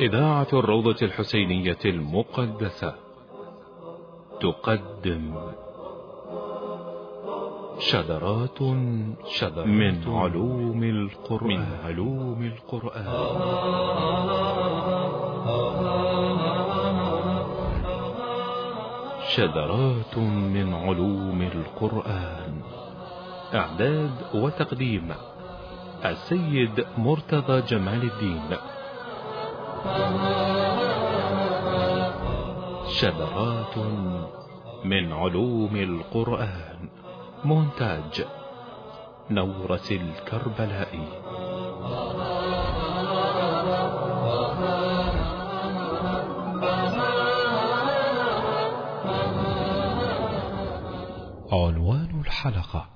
إذاعة الروضة الحسينية المقدسة تقدم شذرات شذرات من علوم القرآن. من علوم القرآن. شذرات من علوم القرآن. إعداد وتقديم السيد مرتضى جمال الدين. شذرات من علوم القرآن. مونتاج نورة الكربلائي. عنوان الحلقة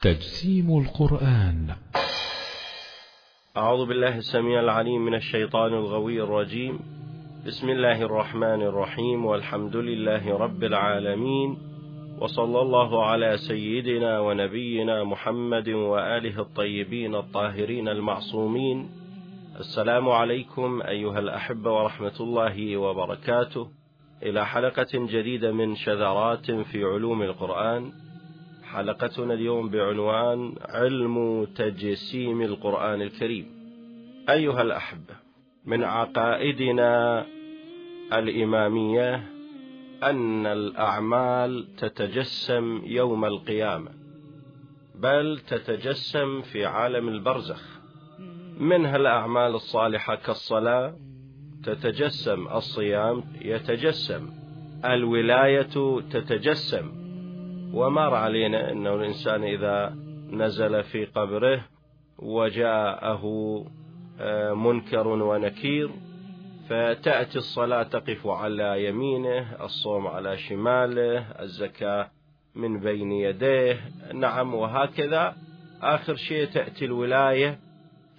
تجسيم القرآن. أعوذ بالله السميع العليم من الشيطان الغوي الرجيم. بسم الله الرحمن الرحيم. والحمد لله رب العالمين. وصلى الله على سيدنا ونبينا محمد وآله الطيبين الطاهرين المعصومين. السلام عليكم أيها الأحبة ورحمة الله وبركاته. إلى حلقة جديدة من شذرات في علوم القرآن. حلقتنا اليوم بعنوان علم تجسيم القرآن الكريم. أيها الأحبة من عقائدنا الإمامية أن الأعمال تتجسم يوم القيامة بل تتجسم في عالم البرزخ. منها الأعمال الصالحة كالصلاة تتجسم الصيام يتجسم. الولاية تتجسم. ومر علينا أنه الإنسان إذا نزل في قبره وجاءه منكر ونكير فتأتي الصلاة تقف على يمينه الصوم على شماله الزكاة من بين يديه. نعم وهكذا آخر شيء تأتي الولاية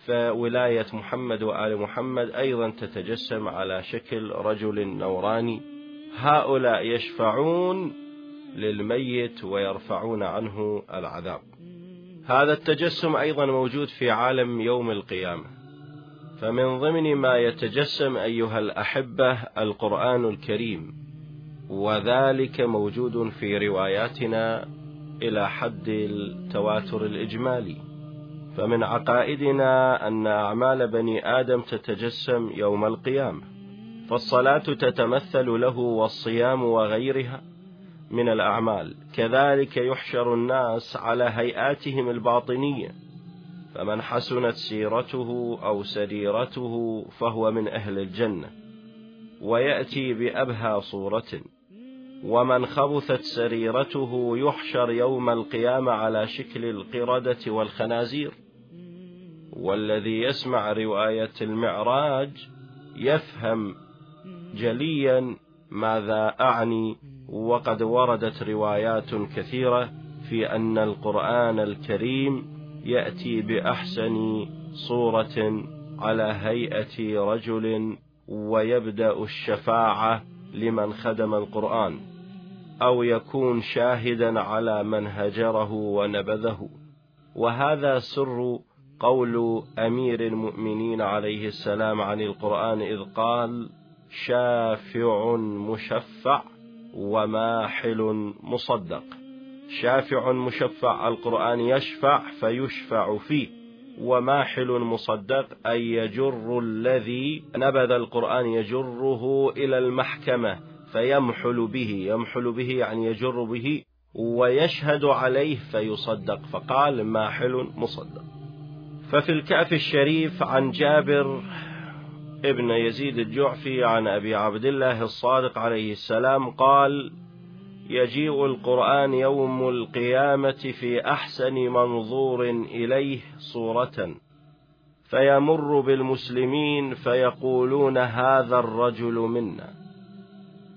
فولاية محمد وآل محمد أيضا تتجسم على شكل رجل نوراني. هؤلاء يشفعون للميت ويرفعون عنه العذاب. هذا التجسم أيضا موجود في عالم يوم القيامة. فمن ضمن ما يتجسم أيها الأحبة القرآن الكريم وذلك موجود في رواياتنا إلى حد التواتر الإجمالي. فمن عقائدنا أن أعمال بني آدم تتجسم يوم القيامة فالصلاة تتمثل له والصيام وغيرها. من الأعمال. كذلك يحشر الناس على هيئاتهم الباطنية. فمن حسنت سيرته أو سريرته فهو من أهل الجنة. ويأتي بأبهى صورة. ومن خبثت سريرته يحشر يوم القيامة على شكل القردة والخنازير. والذي يسمع رواية المعراج يفهم جليا ماذا أعني وقد وردت روايات كثيرة في أن القرآن الكريم يأتي بأحسن صورة على هيئة رجل ويبدأ الشفاعة لمن خدم القرآن أو يكون شاهدا على من هجره ونبذه. وهذا سر قول أمير المؤمنين عليه السلام عن القرآن إذ قال شافع مشفع وماحل مصدق. شافع مشفع القرآن يشفع فيشفع فيه. وماحل مصدق أي يجر الذي نبذ القرآن يجره إلى المحكمة فيمحل به. يمحل به يعني يجر به ويشهد عليه فيصدق. فقال ماحل مصدق. ففي الكأف الشريف عن جابر ابن يزيد الجعفي عن أبي عبد الله الصادق عليه السلام قال يجيء القرآن يوم القيامة في أحسن منظور إليه صورة فيمر بالمسلمين فيقولون هذا الرجل منا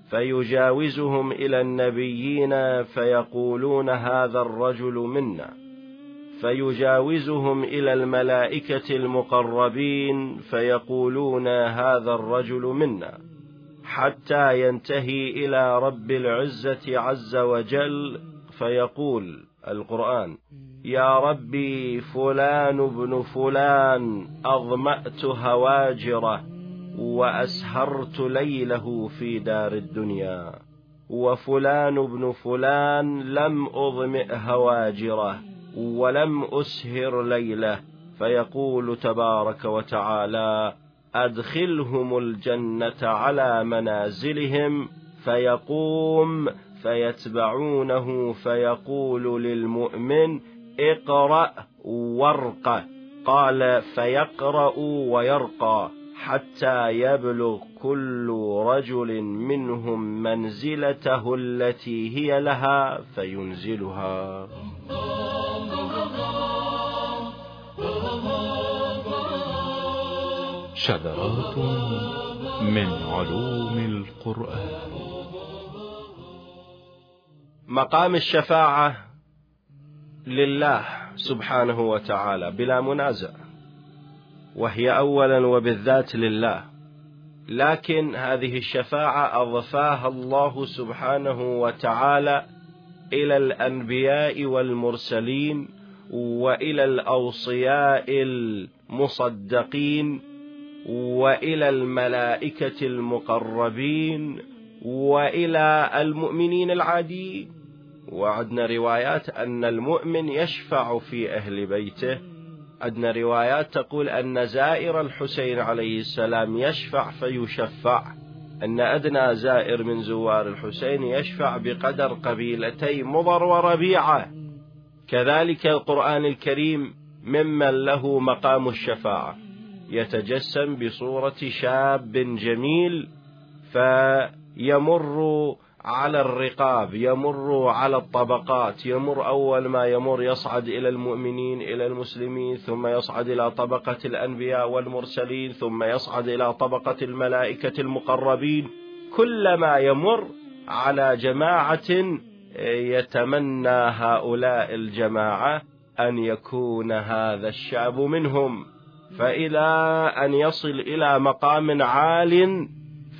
فيجاوزهم إلى النبيين فيقولون هذا الرجل منا. فيجاوزهم إلى الملائكة المقربين فيقولون هذا الرجل منا حتى ينتهي إلى رب العزة عز وجل فيقول القرآن يا ربي فلان ابن فلان أظمأت هواجره وأسهرت ليله في دار الدنيا وفلان ابن فلان لم أظمئ هواجره ولم أسهر ليلة فيقول تبارك وتعالى أدخلهم الجنة على منازلهم فيقوم فيتبعونه فيقول للمؤمن اقرأ وارقى. قال فيقرأ ويرقى حتى يبلغ كل رجل منهم منزلته التي هي لها فينزلها. شذرات من علوم القرآن. مقام الشفاعة لله سبحانه وتعالى بلا منازع وهي أولا وبالذات لله. لكن هذه الشفاعة أضفاها الله سبحانه وتعالى إلى الأنبياء والمرسلين وإلى الأوصياء المصدقين وإلى الملائكة المقربين وإلى المؤمنين العاديين. وعندنا روايات أن المؤمن يشفع في أهل بيته. عندنا روايات تقول أن زائر الحسين عليه السلام يشفع فيشفع. أن أدنى زائر من زوار الحسين يشفع بقدر قبيلتي مضر وربيعة. كذلك القرآن الكريم ممن له مقام الشفاعة. يتجسم بصورة شاب جميل فيمر على الرقاب يمر على الطبقات يمر أول ما يمر يصعد إلى المؤمنين إلى المسلمين ثم يصعد إلى طبقة الأنبياء والمرسلين ثم يصعد إلى طبقة الملائكة المقربين. كلما يمر على جماعة يتمنى هؤلاء الجماعة أن يكون هذا الشعب منهم. فإلى أن يصل إلى مقام عال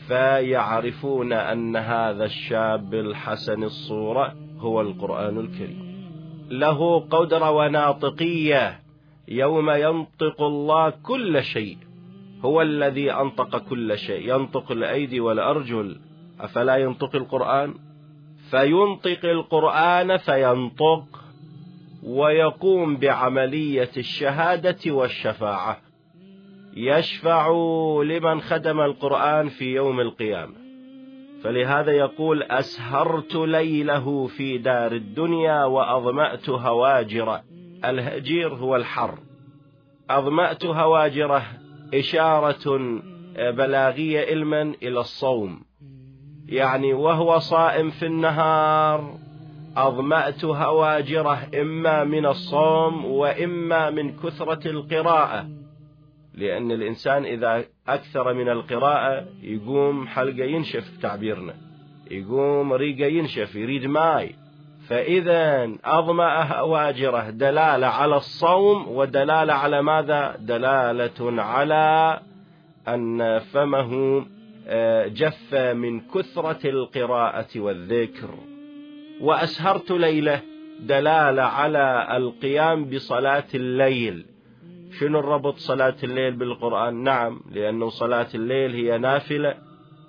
فيعرفون أن هذا الشاب الحسن الصورة هو القرآن الكريم. له قدرة وناطقية يوم ينطق الله كل شيء. هو الذي أنطق كل شيء ينطق الأيدي والأرجل. أفلا ينطق القرآن؟ فينطق القرآن فينطق ويقوم بعملية الشهادة والشفاعة. يشفع لمن خدم القرآن في يوم القيامة. فلهذا يقول أسهرت ليله في دار الدنيا وأظمأت هواجره الهجير هو الحر. أظمأت هواجره إشارة بلاغية علما إلى الصوم. يعني وهو صائم في النهار أظمأت هواجره إما من الصوم وإما من كثرة القراءة لأن الإنسان إذا أكثر من القراءة يقوم حلقة ينشف تعبيرنا يقوم ريقة ينشف يريد ماي. فإذا أظمأ هواجره دلالة على الصوم ودلالة على ماذا؟ دلالة على أن فمه آه، جف من كثرة القراءة والذكر. وأسهرت ليلة دلالة على القيام بصلاة الليل. شنو الربط صلاة الليل بالقرآن؟ نعم لأنه صلاة الليل هي نافلة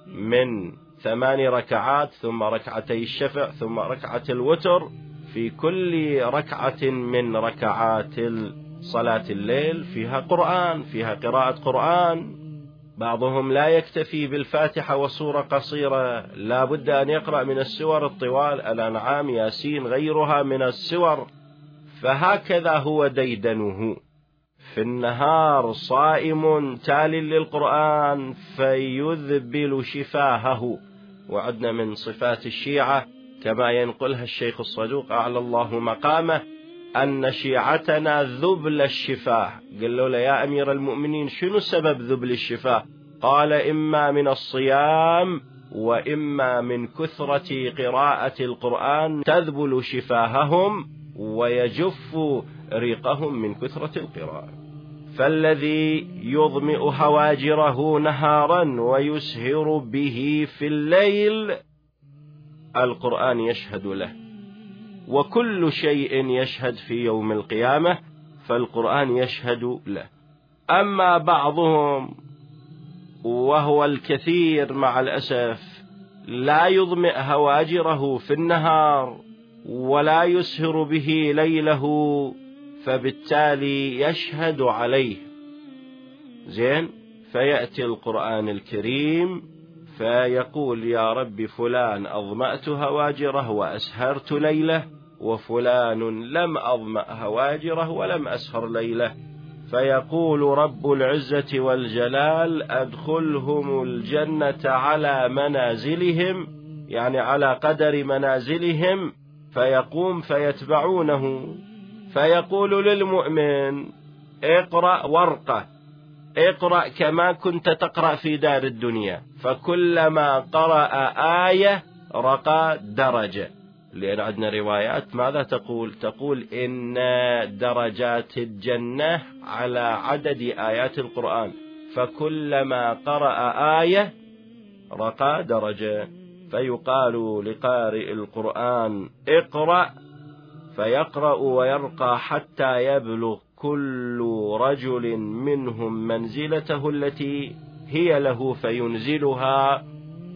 من ثمان ركعات ثم ركعتي الشفع ثم ركعة الوتر في كل ركعة من ركعات صلاة الليل. فيها قرآن فيها قراءة قرآن. بعضهم لا يكتفي بالفاتحة وسورة قصيرة. لا بد أن يقرأ من السور الطوال الأنعام ياسين غيرها من السور. فهكذا هو ديدنه. في النهار صائم تال للقرآن فيذبل شفاهه. وعدنا من صفات الشيعة كما ينقلها الشيخ الصدوق أعلى الله مقامه. أن شيعتنا ذبل الشفاه. قالوا له يا أمير المؤمنين شنو سبب ذبل الشفاه؟ قال إما من الصيام وإما من كثرة قراءة القرآن تذبل شفاههم ويجف ريقهم من كثرة القراءة. فالذي يظمئ هواجره نهارا ويسهر به في الليل القرآن يشهد له. وكل شيء يشهد في يوم القيامة فالقرآن يشهد له. أما بعضهم وهو الكثير مع الأسف لا يظمئ هواجره في النهار ولا يسهر به ليله فبالتالي يشهد عليه. زين فيأتي القرآن الكريم فيقول يا رب فلان أظمأت هواجره وأسهرت ليلة وفلان لم أظمأ هواجره ولم أسهر ليلة. فيقول رب العزة والجلال أدخلهم الجنة على منازلهم يعني على قدر منازلهم. فيقوم فيتبعونه فيقول للمؤمن اقرأ ورقة. اقرأ كما كنت تقرأ في دار الدنيا. فكلما قرأ آية رقى درجة. لأن عندنا روايات ماذا تقول؟ تقول إن درجات الجنة على عدد آيات القرآن. فكلما قرأ آية رقى درجة. فيقال لقارئ القرآن اقرأ. فيقرأ ويرقى حتى يبلغ كل رجل منهم منزلته التي هي له فينزلها.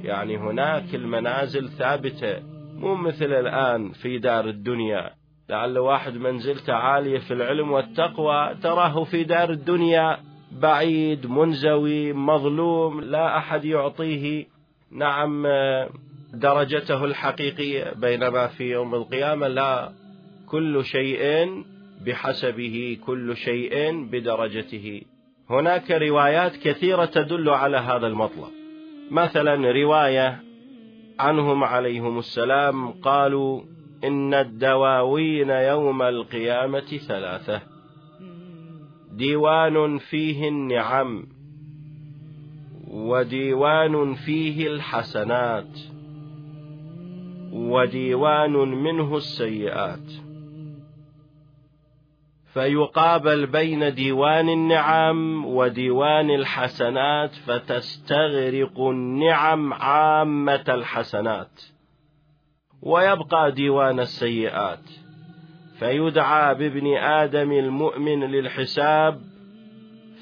يعني هناك المنازل ثابتة مو مثل الآن في دار الدنيا. لعل واحد منزلته عالية في العلم والتقوى تراه في دار الدنيا بعيد منزوي مظلوم لا أحد يعطيه. نعم درجته الحقيقية. بينما في يوم القيامة لا. كل شيء بحسبه كل شيء بدرجته. هناك روايات كثيرة تدل على هذا المطلب. مثلا رواية عنهم عليهم السلام قالوا إن الدواوين يوم القيامة ثلاثة. ديوان فيه النعم وديوان فيه الحسنات وديوان منه السيئات. فيقابل بين ديوان النعم وديوان الحسنات فتستغرق النعم عامة الحسنات ويبقى ديوان السيئات. فيدعى بابن آدم المؤمن للحساب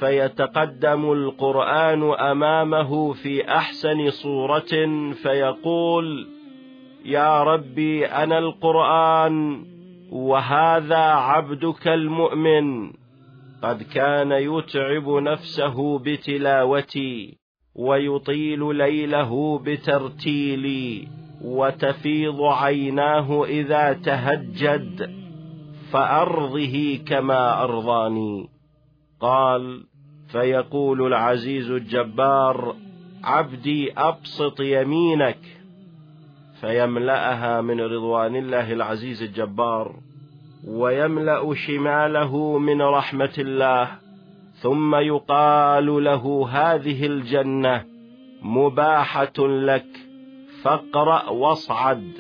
فيتقدم القرآن أمامه في أحسن صورة فيقول يا ربي أنا القرآن وهذا عبدك المؤمن. قد كان يتعب نفسه بتلاوتي ويطيل ليله بترتيلي وتفيض عيناه إذا تهجد فأرضه كما أرضاني. قال فيقول العزيز الجبار عبدي أبسط يمينك. فيملأها من رضوان الله العزيز الجبار ويملأ شماله من رحمة الله ثم يقال له هذه الجنة مباحة لك فاقرأ واصعد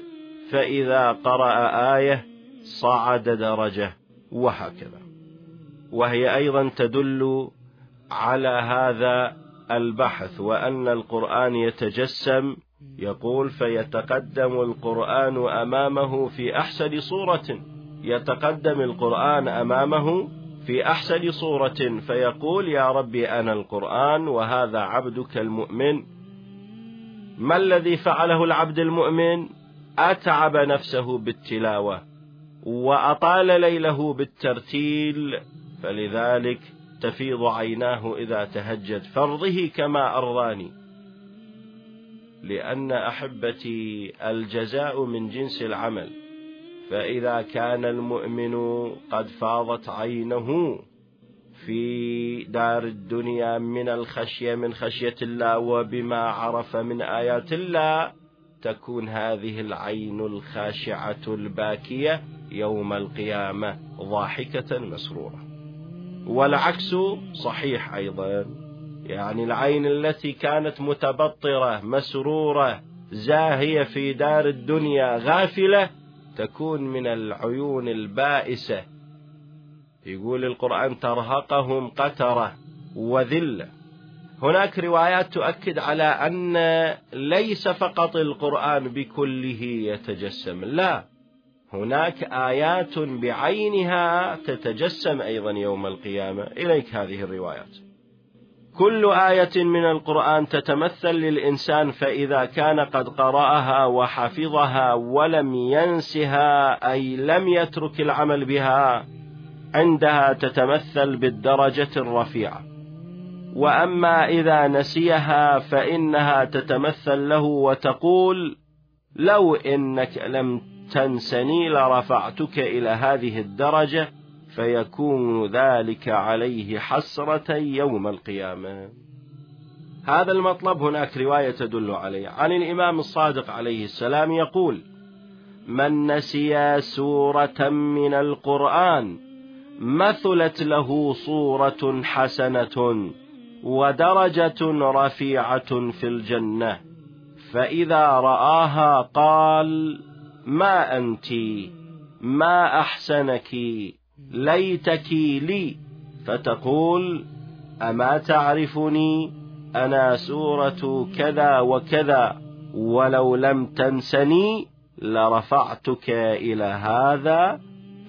فإذا قرأ آية صعد درجة وهكذا. وهي أيضا تدل على هذا البحث وأن القرآن يتجسم يقول فيتقدم القرآن أمامه في أحسن صورة. يتقدم القرآن أمامه في أحسن صورة. فيقول يا ربي أنا القرآن وهذا عبدك المؤمن. ما الذي فعله العبد المؤمن؟ أتعب نفسه بالتلاوة وأطال ليله بالترتيل. فلذلك تفيض عيناه إذا تهجد فرضه كما أرضاني. لأن أحبتي الجزاء من جنس العمل فإذا كان المؤمن قد فاضت عينه في دار الدنيا من الخشية من خشية الله وبما عرف من آيات الله تكون هذه العين الخاشعة الباكية يوم القيامة ضاحكة مسرورة. والعكس صحيح أيضا. يعني العين التي كانت متبطرة مسرورة زاهية في دار الدنيا غافلة تكون من العيون البائسة. يقول القرآن ترهقهم قترة وذلة. هناك روايات تؤكد على أن ليس فقط القرآن بكله يتجسم لا. هناك آيات بعينها تتجسم أيضا يوم القيامة. إليك هذه الروايات. كل آية من القرآن تتمثل للإنسان فإذا كان قد قرأها وحفظها ولم ينسها أي لم يترك العمل بها عندها تتمثل بالدرجة الرفيعة. وأما إذا نسيها فإنها تتمثل له وتقول لو إنك لم تنسني لرفعتك إلى هذه الدرجة فيكون ذلك عليه حسرة يوم القيامة. هذا المطلب هناك رواية تدل عليه. عن الإمام الصادق عليه السلام يقول: من نسي سورة من القرآن مثلت له صورة حسنة ودرجة رفيعة في الجنة فإذا رآها قال ما أنت؟ ما أحسنك؟ ليتك لي فتقول أما تعرفني أنا سورة كذا وكذا ولو لم تنسني لرفعتك إلى هذا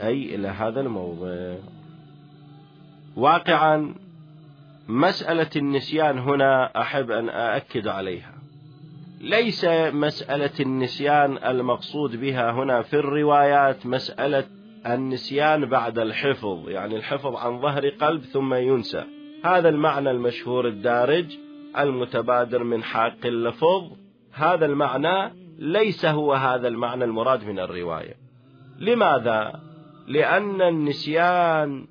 أي إلى هذا الموضع. واقعا مسألة النسيان هنا أحب أن أأكد عليها. ليس مسألة النسيان المقصود بها هنا في الروايات مسألة النسيان بعد الحفظ يعني الحفظ عن ظهر قلب ثم ينسى. هذا المعنى المشهور الدارج المتبادر من حق اللفظ. هذا المعنى ليس هو هذا المعنى المراد من الرواية. لماذا؟ لأن النسيان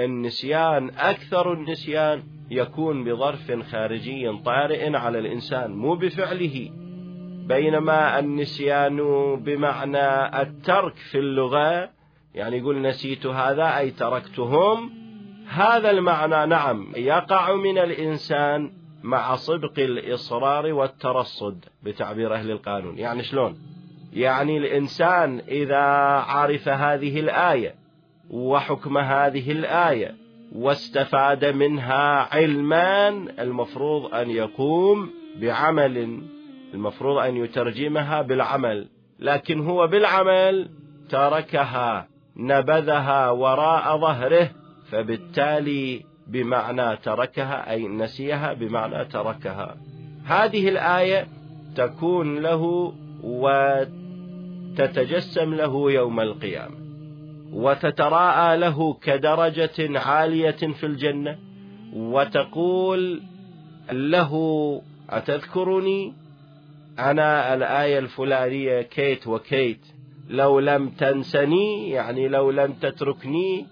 النسيان أكثر النسيان يكون بظرف خارجي طارئ على الإنسان مو بفعله. بينما النسيان بمعنى الترك في اللغة يعني يقول نسيت هذا أي تركتهم. هذا المعنى نعم يقع من الإنسان مع صدق الإصرار والترصد بتعبير أهل القانون. يعني شلون؟ يعني الإنسان إذا عرف هذه الآية وحكم هذه الآية واستفاد منها علما المفروض أن يقوم بعمل المفروض أن يترجمها بالعمل. لكن هو بالعمل تركها. نبذها وراء ظهره فبالتالي بمعنى تركها أي نسيها بمعنى تركها. هذه الآية تكون له وتتجسم له يوم القيامة وتتراءى له كدرجة عالية في الجنة وتقول له أتذكرني أنا الآية الفلانية كيت وكيت؟ لو لم تنسني يعني لو لم تتركني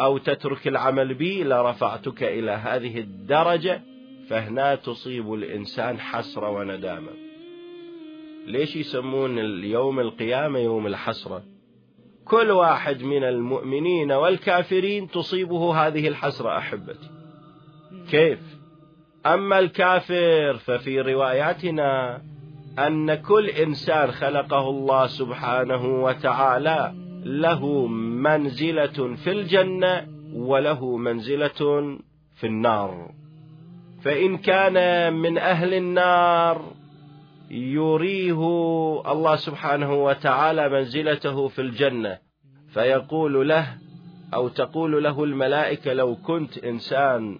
أو تترك العمل بي لرفعتك إلى هذه الدرجة فهنا تصيب الإنسان حسرة وندامة. ليش يسمون اليوم القيامة يوم الحسرة؟ كل واحد من المؤمنين والكافرين تصيبه هذه الحسرة أحبتي. كيف؟ أما الكافر ففي رواياتنا أن كل إنسان خلقه الله سبحانه وتعالى له منزلة في الجنة وله منزلة في النار. فإن كان من أهل النار يريه الله سبحانه وتعالى منزلته في الجنة فيقول له أو تقول له الملائكة لو كنت إنسان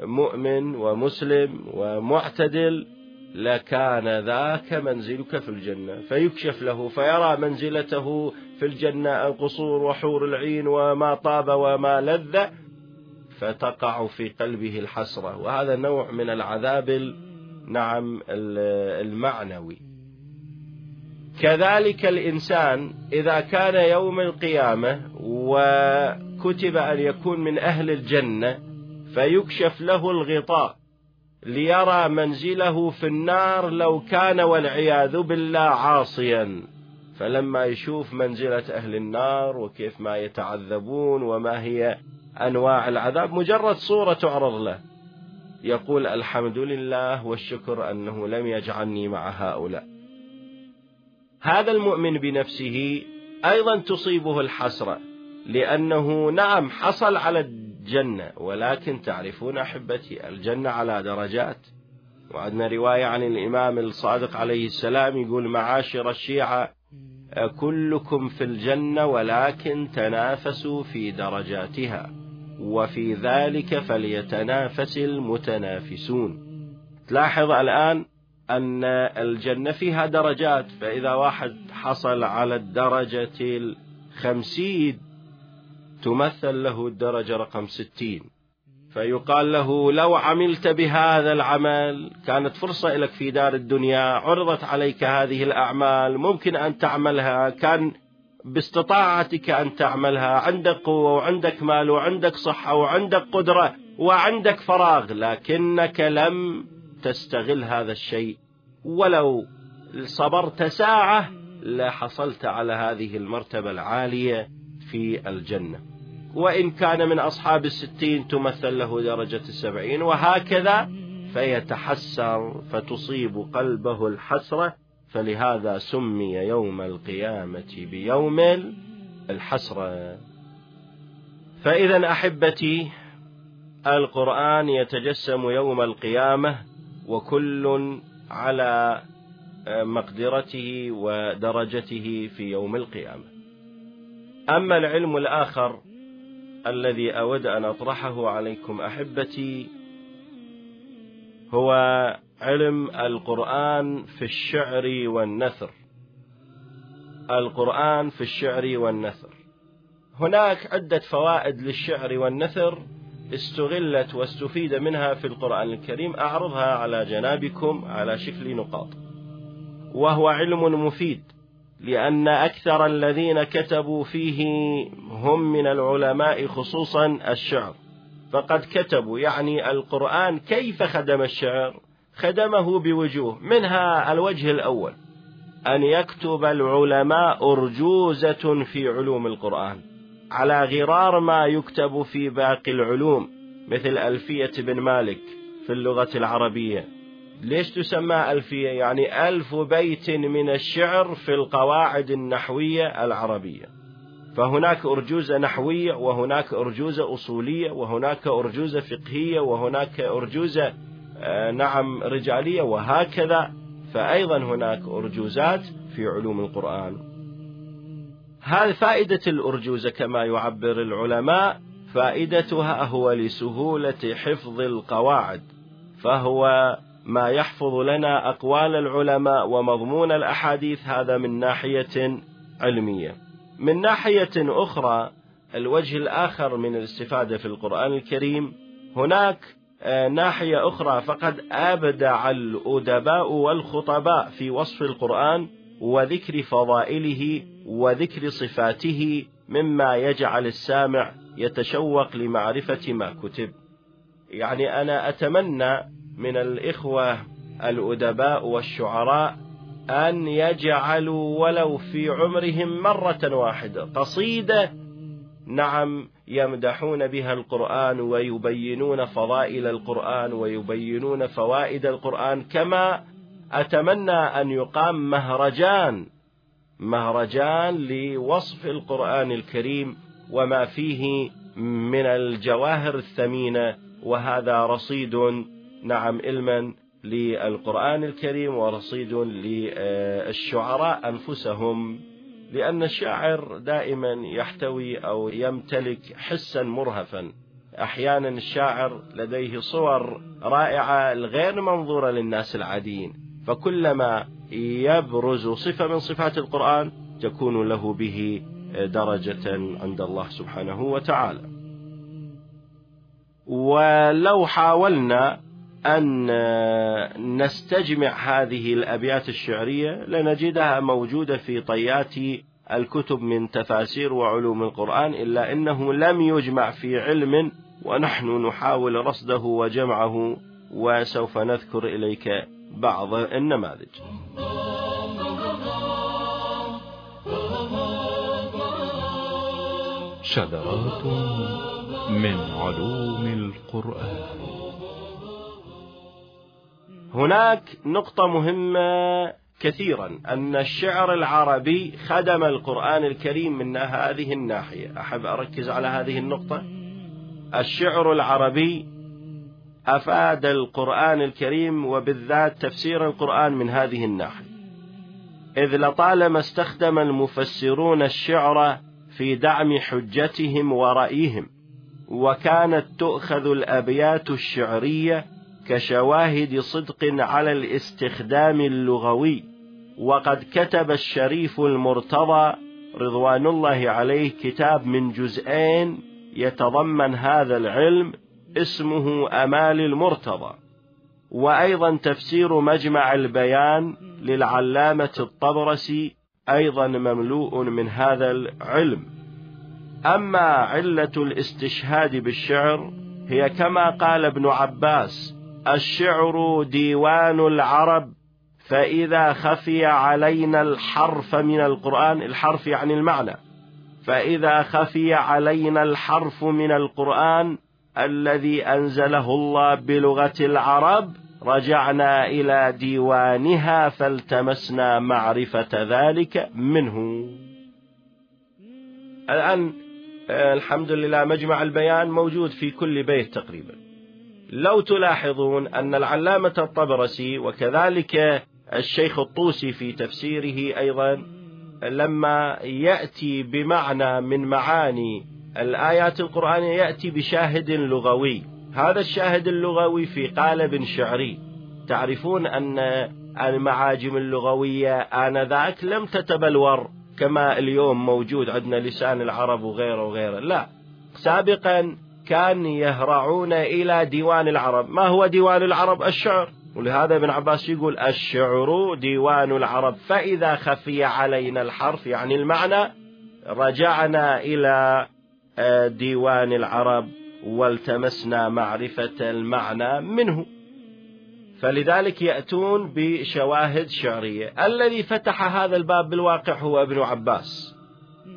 مؤمن ومسلم ومعتدل لكان ذاك منزلك في الجنة فيكشف له فيرى منزلته في الجنة القصور وحور العين وما طاب وما لذ فتقع في قلبه الحسرة. وهذا نوع من العذاب نعم المعنوي. كذلك الإنسان إذا كان يوم القيامة وكتب أن يكون من أهل الجنة فيكشف له الغطاء. ليرى منزله في النار لو كان والعياذ بالله عاصيا. فلما يشوف منزلة أهل النار وكيف ما يتعذبون وما هي أنواع العذاب مجرد صورة تعرض له. يقول الحمد لله والشكر أنه لم يجعلني مع هؤلاء. هذا المؤمن بنفسه أيضا تصيبه الحسرة لأنه نعم حصل على الجنة ولكن تعرفون أحبتي الجنة على درجات. وعندنا رواية عن الإمام الصادق عليه السلام يقول معاشر الشيعة كلكم في الجنة ولكن تنافسوا في درجاتها وفي ذلك فليتنافس المتنافسون. تلاحظ الآن أن الجنة فيها درجات فإذا واحد حصل على الدرجة الخمسين تمثل له الدرجة رقم ستين. فيقال له لو عملت بهذا العمل كانت فرصة لك في دار الدنيا عرضت عليك هذه الأعمال ممكن أن تعملها كان باستطاعتك أن تعملها عندك قوة وعندك مال وعندك صحة وعندك قدرة وعندك فراغ لكنك لم تستغل هذا الشيء. ولو صبرت ساعة لحصلت على هذه المرتبة العالية. في الجنة. وإن كان من أصحاب الستين تمثل له درجة السبعين وهكذا فيتحسر فتصيب قلبه الحسرة. فلهذا سمي يوم القيامة بيوم الحسرة. فإذا أحبتي القرآن يتجسم يوم القيامة وكل على مقدرته ودرجته في يوم القيامة. أما العلم الآخر الذي أود أن أطرحه عليكم أحبتي هو علم القرآن في الشعر والنثر. القرآن في الشعر والنثر. هناك عدة فوائد للشعر والنثر استغلت واستفيد منها في القرآن الكريم. أعرضها على جنابكم على شكل نقاط. وهو علم مفيد. لأن أكثر الذين كتبوا فيه هم من العلماء خصوصا الشعر. فقد كتبوا يعني القرآن كيف خدم الشعر؟ خدمه بوجوه. منها الوجه الأول أن يكتب العلماء أرجوزة في علوم القرآن. على غرار ما يكتب في باقي العلوم مثل ألفية بن مالك في اللغة العربية. ليش تسمى ألفية؟ يعني ألف بيت من الشعر في القواعد النحوية العربية. فهناك أرجوزة نحوية وهناك أرجوزة أصولية وهناك أرجوزة فقهية وهناك أرجوزة آه، نعم رجالية وهكذا. فأيضا هناك أرجوزات في علوم القرآن. هذه فائدة الأرجوزة كما يعبر العلماء؟ فائدتها هو لسهولة حفظ القواعد فهو ما يحفظ لنا أقوال العلماء ومضمون الأحاديث هذا من ناحية علمية. من ناحية أخرى الوجه الآخر من الاستفادة في القرآن الكريم هناك آه، ناحية أخرى فقد أبدع الأدباء والخطباء في وصف القرآن وذكر فضائله وذكر صفاته مما يجعل السامع يتشوق لمعرفة ما كتب. يعني أنا أتمنى من الإخوة الأدباء والشعراء أن يجعلوا ولو في عمرهم مرة واحدة قصيدة نعم يمدحون بها القرآن ويبينون فضائل القرآن ويبينون فوائد القرآن كما أتمنى أن يقام مهرجان مهرجان لوصف القرآن الكريم وما فيه من الجواهر الثمينة وهذا رصيد نعم علما للقرآن الكريم ورصيد للشعراء أنفسهم لأن الشاعر دائما يحتوي أو يمتلك حسا مرهفا. أحيانا الشاعر لديه صور رائعة غير منظورة للناس العاديين. فكلما يبرز صفة من صفات القرآن تكون له به درجة عند الله سبحانه وتعالى. ولو حاولنا أن نستجمع هذه الأبيات الشعرية لنجدها موجودة في طيات الكتب من تفاسير وعلوم القرآن إلا أنه لم يجمع في علم ونحن نحاول رصده وجمعه وسوف نذكر إليك بعض النماذج. شذرات من علوم القرآن هناك نقطة مهمة كثيرا أن الشعر العربي خدم القرآن الكريم من هذه الناحية. أحب أركز على هذه النقطة. الشعر العربي أفاد القرآن الكريم وبالذات تفسير القرآن من هذه الناحية. إذ لطالما استخدم المفسرون الشعر في دعم حجتهم ورأيهم وكانت تؤخذ الأبيات الشعرية كشواهد صدق على الاستخدام اللغوي. وقد كتب الشريف المرتضى رضوان الله عليه كتاب من جزئين يتضمن هذا العلم اسمه أمال المرتضى. وأيضا تفسير مجمع البيان للعلامة الطبرسي أيضا مملوء من هذا العلم. أما علة الاستشهاد بالشعر هي كما قال ابن عباس الشعر ديوان العرب فإذا خفي علينا الحرف من القرآن الحرف يعني المعنى فإذا خفي علينا الحرف من القرآن الذي أنزله الله بلغة العرب رجعنا إلى ديوانها فالتمسنا معرفة ذلك منه. الآن الحمد لله مجمع البيان موجود في كل بيت تقريبا. لو تلاحظون أن العلامة الطبرسي وكذلك الشيخ الطوسي في تفسيره أيضا لما يأتي بمعنى من معاني الآيات القرآنية يأتي بشاهد لغوي. هذا الشاهد اللغوي في قالب شعري. تعرفون أن المعاجم اللغوية آنذاك لم تتبلور كما اليوم موجود عندنا لسان العرب وغيره وغيره. لا. سابقا كان يهرعون إلى ديوان العرب. ما هو ديوان العرب؟ الشعر. ولهذا ابن عباس يقول الشعر ديوان العرب. فإذا خفي علينا الحرف يعني المعنى رجعنا إلى آه، ديوان العرب والتمسنا معرفة المعنى منه. فلذلك يأتون بشواهد شعرية. الذي فتح هذا الباب بالواقع هو ابن عباس.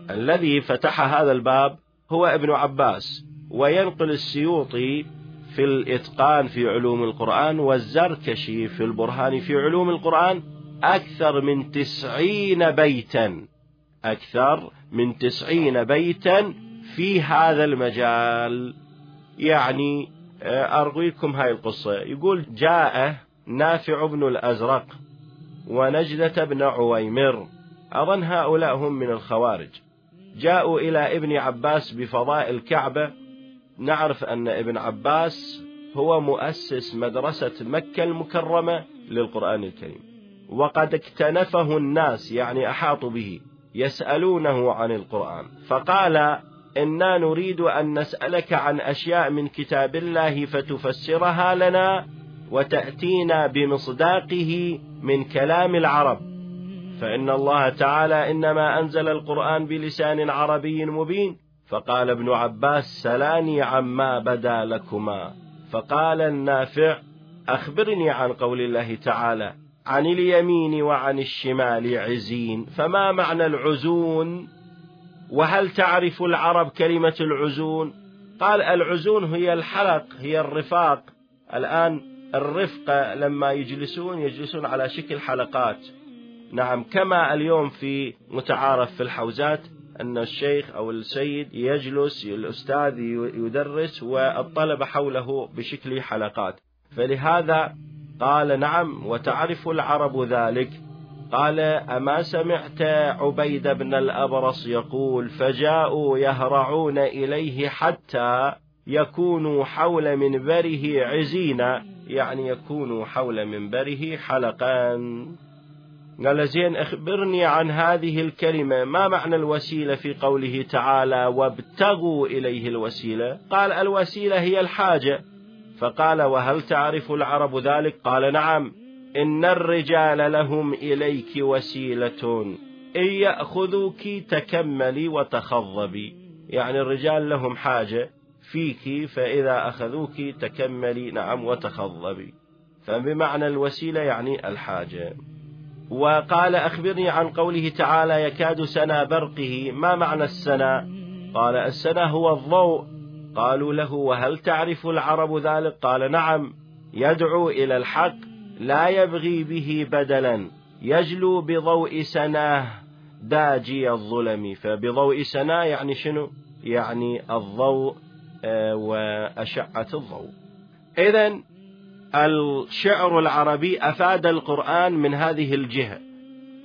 الذي فتح هذا الباب هو ابن عباس. وينقل السيوطي في الإتقان في علوم القرآن والزركشي في البرهان في علوم القرآن أكثر من تسعين بيتا أكثر من تسعين بيتا في هذا المجال. يعني آه، أرويكم هاي القصة. يقول جاء نافع بن الأزرق ونجدة بن عويمر. أظن هؤلاء هم من الخوارج. جاءوا إلى ابن عباس بفضاء الكعبة نعرف أن ابن عباس هو مؤسس مدرسة مكة المكرمة للقرآن الكريم. وقد اكتنفه الناس يعني أحاطوا به يسألونه عن القرآن. فقال إنا نريد أن نسألك عن أشياء من كتاب الله فتفسرها لنا وتأتينا بمصداقه من كلام العرب. فإن الله تعالى إنما أنزل القرآن بلسان عربي مبين. فقال ابن عباس سلاني عما بدا لكما. فقال النافع أخبرني عن قول الله تعالى عن اليمين وعن الشمال عزين فما معنى العزون؟ وهل تعرف العرب كلمة العزون؟ قال العزون هي الحلق هي الرفاق. الآن الرفقة لما يجلسون يجلسون على شكل حلقات. نعم كما اليوم في متعارف في الحوزات أن الشيخ أو السيد يجلس الأستاذ يدرس والطلبة حوله بشكل حلقات. فلهذا قال نعم وتعرف العرب ذلك. قال أما سمعت عبيد بن الأبرص يقول فجاءوا يهرعون إليه حتى يكونوا حول منبره عزينا يعني يكونوا حول منبره حلقان قال زين أخبرني عن هذه الكلمة ما معنى الوسيلة في قوله تعالى وابتغوا إليه الوسيلة؟ قال الوسيلة هي الحاجة. فقال وهل تعرف العرب ذلك؟ قال نعم. إن الرجال لهم إليك وسيلة إن يأخذوك تكملي وتخضبي. يعني الرجال لهم حاجة فيك فإذا أخذوك تكملي نعم وتخضبي. فبمعنى الوسيلة يعني الحاجة. وقال أخبرني عن قوله تعالى يكاد سنا برقه ما معنى السنا؟ قال السنا هو الضوء. قالوا له وهل تعرف العرب ذلك؟ قال نعم يدعو إلى الحق لا يبغي به بدلا. يجلو بضوء سناه داجي الظلم. فبضوء سناه يعني شنو؟ يعني الضوء آه، وأشعة الضوء. إذا الشعر العربي أفاد القرآن من هذه الجهة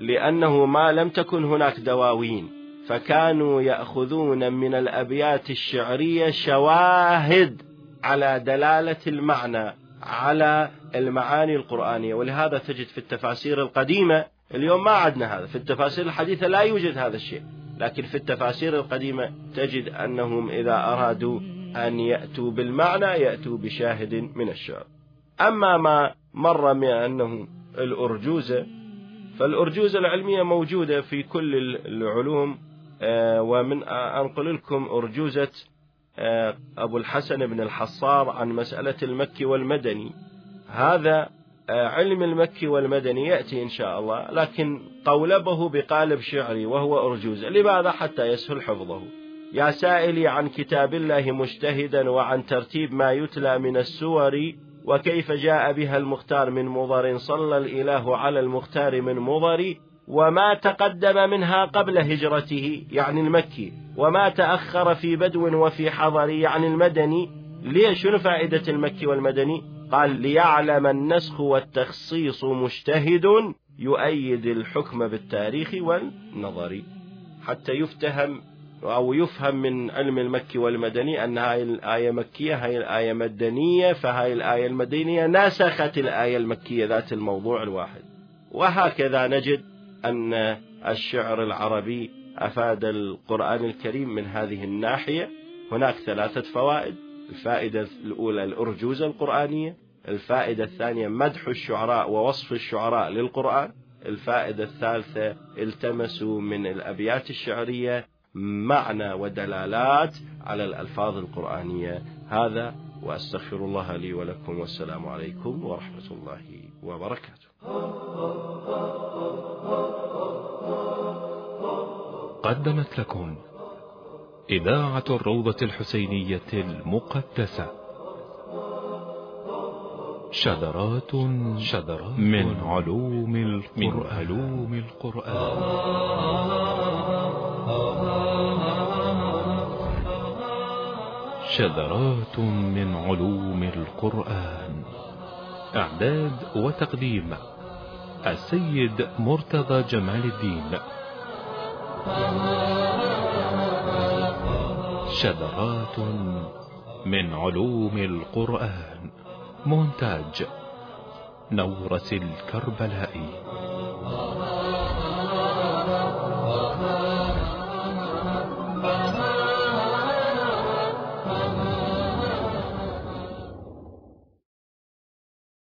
لأنه ما لم تكن هناك دواوين فكانوا يأخذون من الأبيات الشعرية شواهد على دلالة المعنى على المعاني القرآنية. ولهذا تجد في التفاسير القديمة اليوم ما عدنا هذا في التفاسير الحديثة لا يوجد هذا الشيء لكن في التفاسير القديمة تجد أنهم إذا أرادوا أن يأتوا بالمعنى يأتوا بشاهد من الشعر. أما ما مر من أنه الأرجوزة فالأرجوزة العلمية موجودة في كل العلوم آه، ومن أنقل لكم أرجوزة آه، أبو الحسن بن الحصار عن مسألة المكي والمدني. هذا آه، علم المكي والمدني يأتي إن شاء الله لكن قولبه بقالب شعري وهو أرجوز لماذا؟ حتى يسهل حفظه. يا سائلي عن كتاب الله مجتهدا وعن ترتيب ما يتلى من السور وكيف جاء بها المختار من مضر؟ صلى الإله على المختار من مضر وما تقدم منها قبل هجرته يعني المكي. وما تأخر في بدو وفي حضر يعني المدني. ليش شنو فائدة المكي والمدني؟ قال ليعلم النسخ والتخصيص مجتهد يؤيد الحكم بالتاريخ والنظر. حتى يفتهم أو يفهم من علم المكي والمدني أن هاي الآية مكية هاي الآية مدنية فهاي الآية المدنية ناسخت الآية المكية ذات الموضوع الواحد. وهكذا نجد أن الشعر العربي أفاد القرآن الكريم من هذه الناحية. هناك ثلاثة فوائد. الفائدة الأولى الأرجوزة القرآنية. الفائدة الثانية مدح الشعراء ووصف الشعراء للقرآن. الفائدة الثالثة التمسوا من الأبيات الشعرية. معنى ودلالات على الألفاظ القرآنية. هذا وأستغفر الله لي ولكم والسلام عليكم ورحمة الله وبركاته. قدمت لكم إذاعة الروضة الحسينية المقدسة. شذرات شذرات من علوم القرآن, من علوم القرآن. شذرات من علوم القرآن. إعداد وتقديم السيد مرتضى جمال الدين. شذرات من علوم القرآن. مونتاج نورة الكربلائي.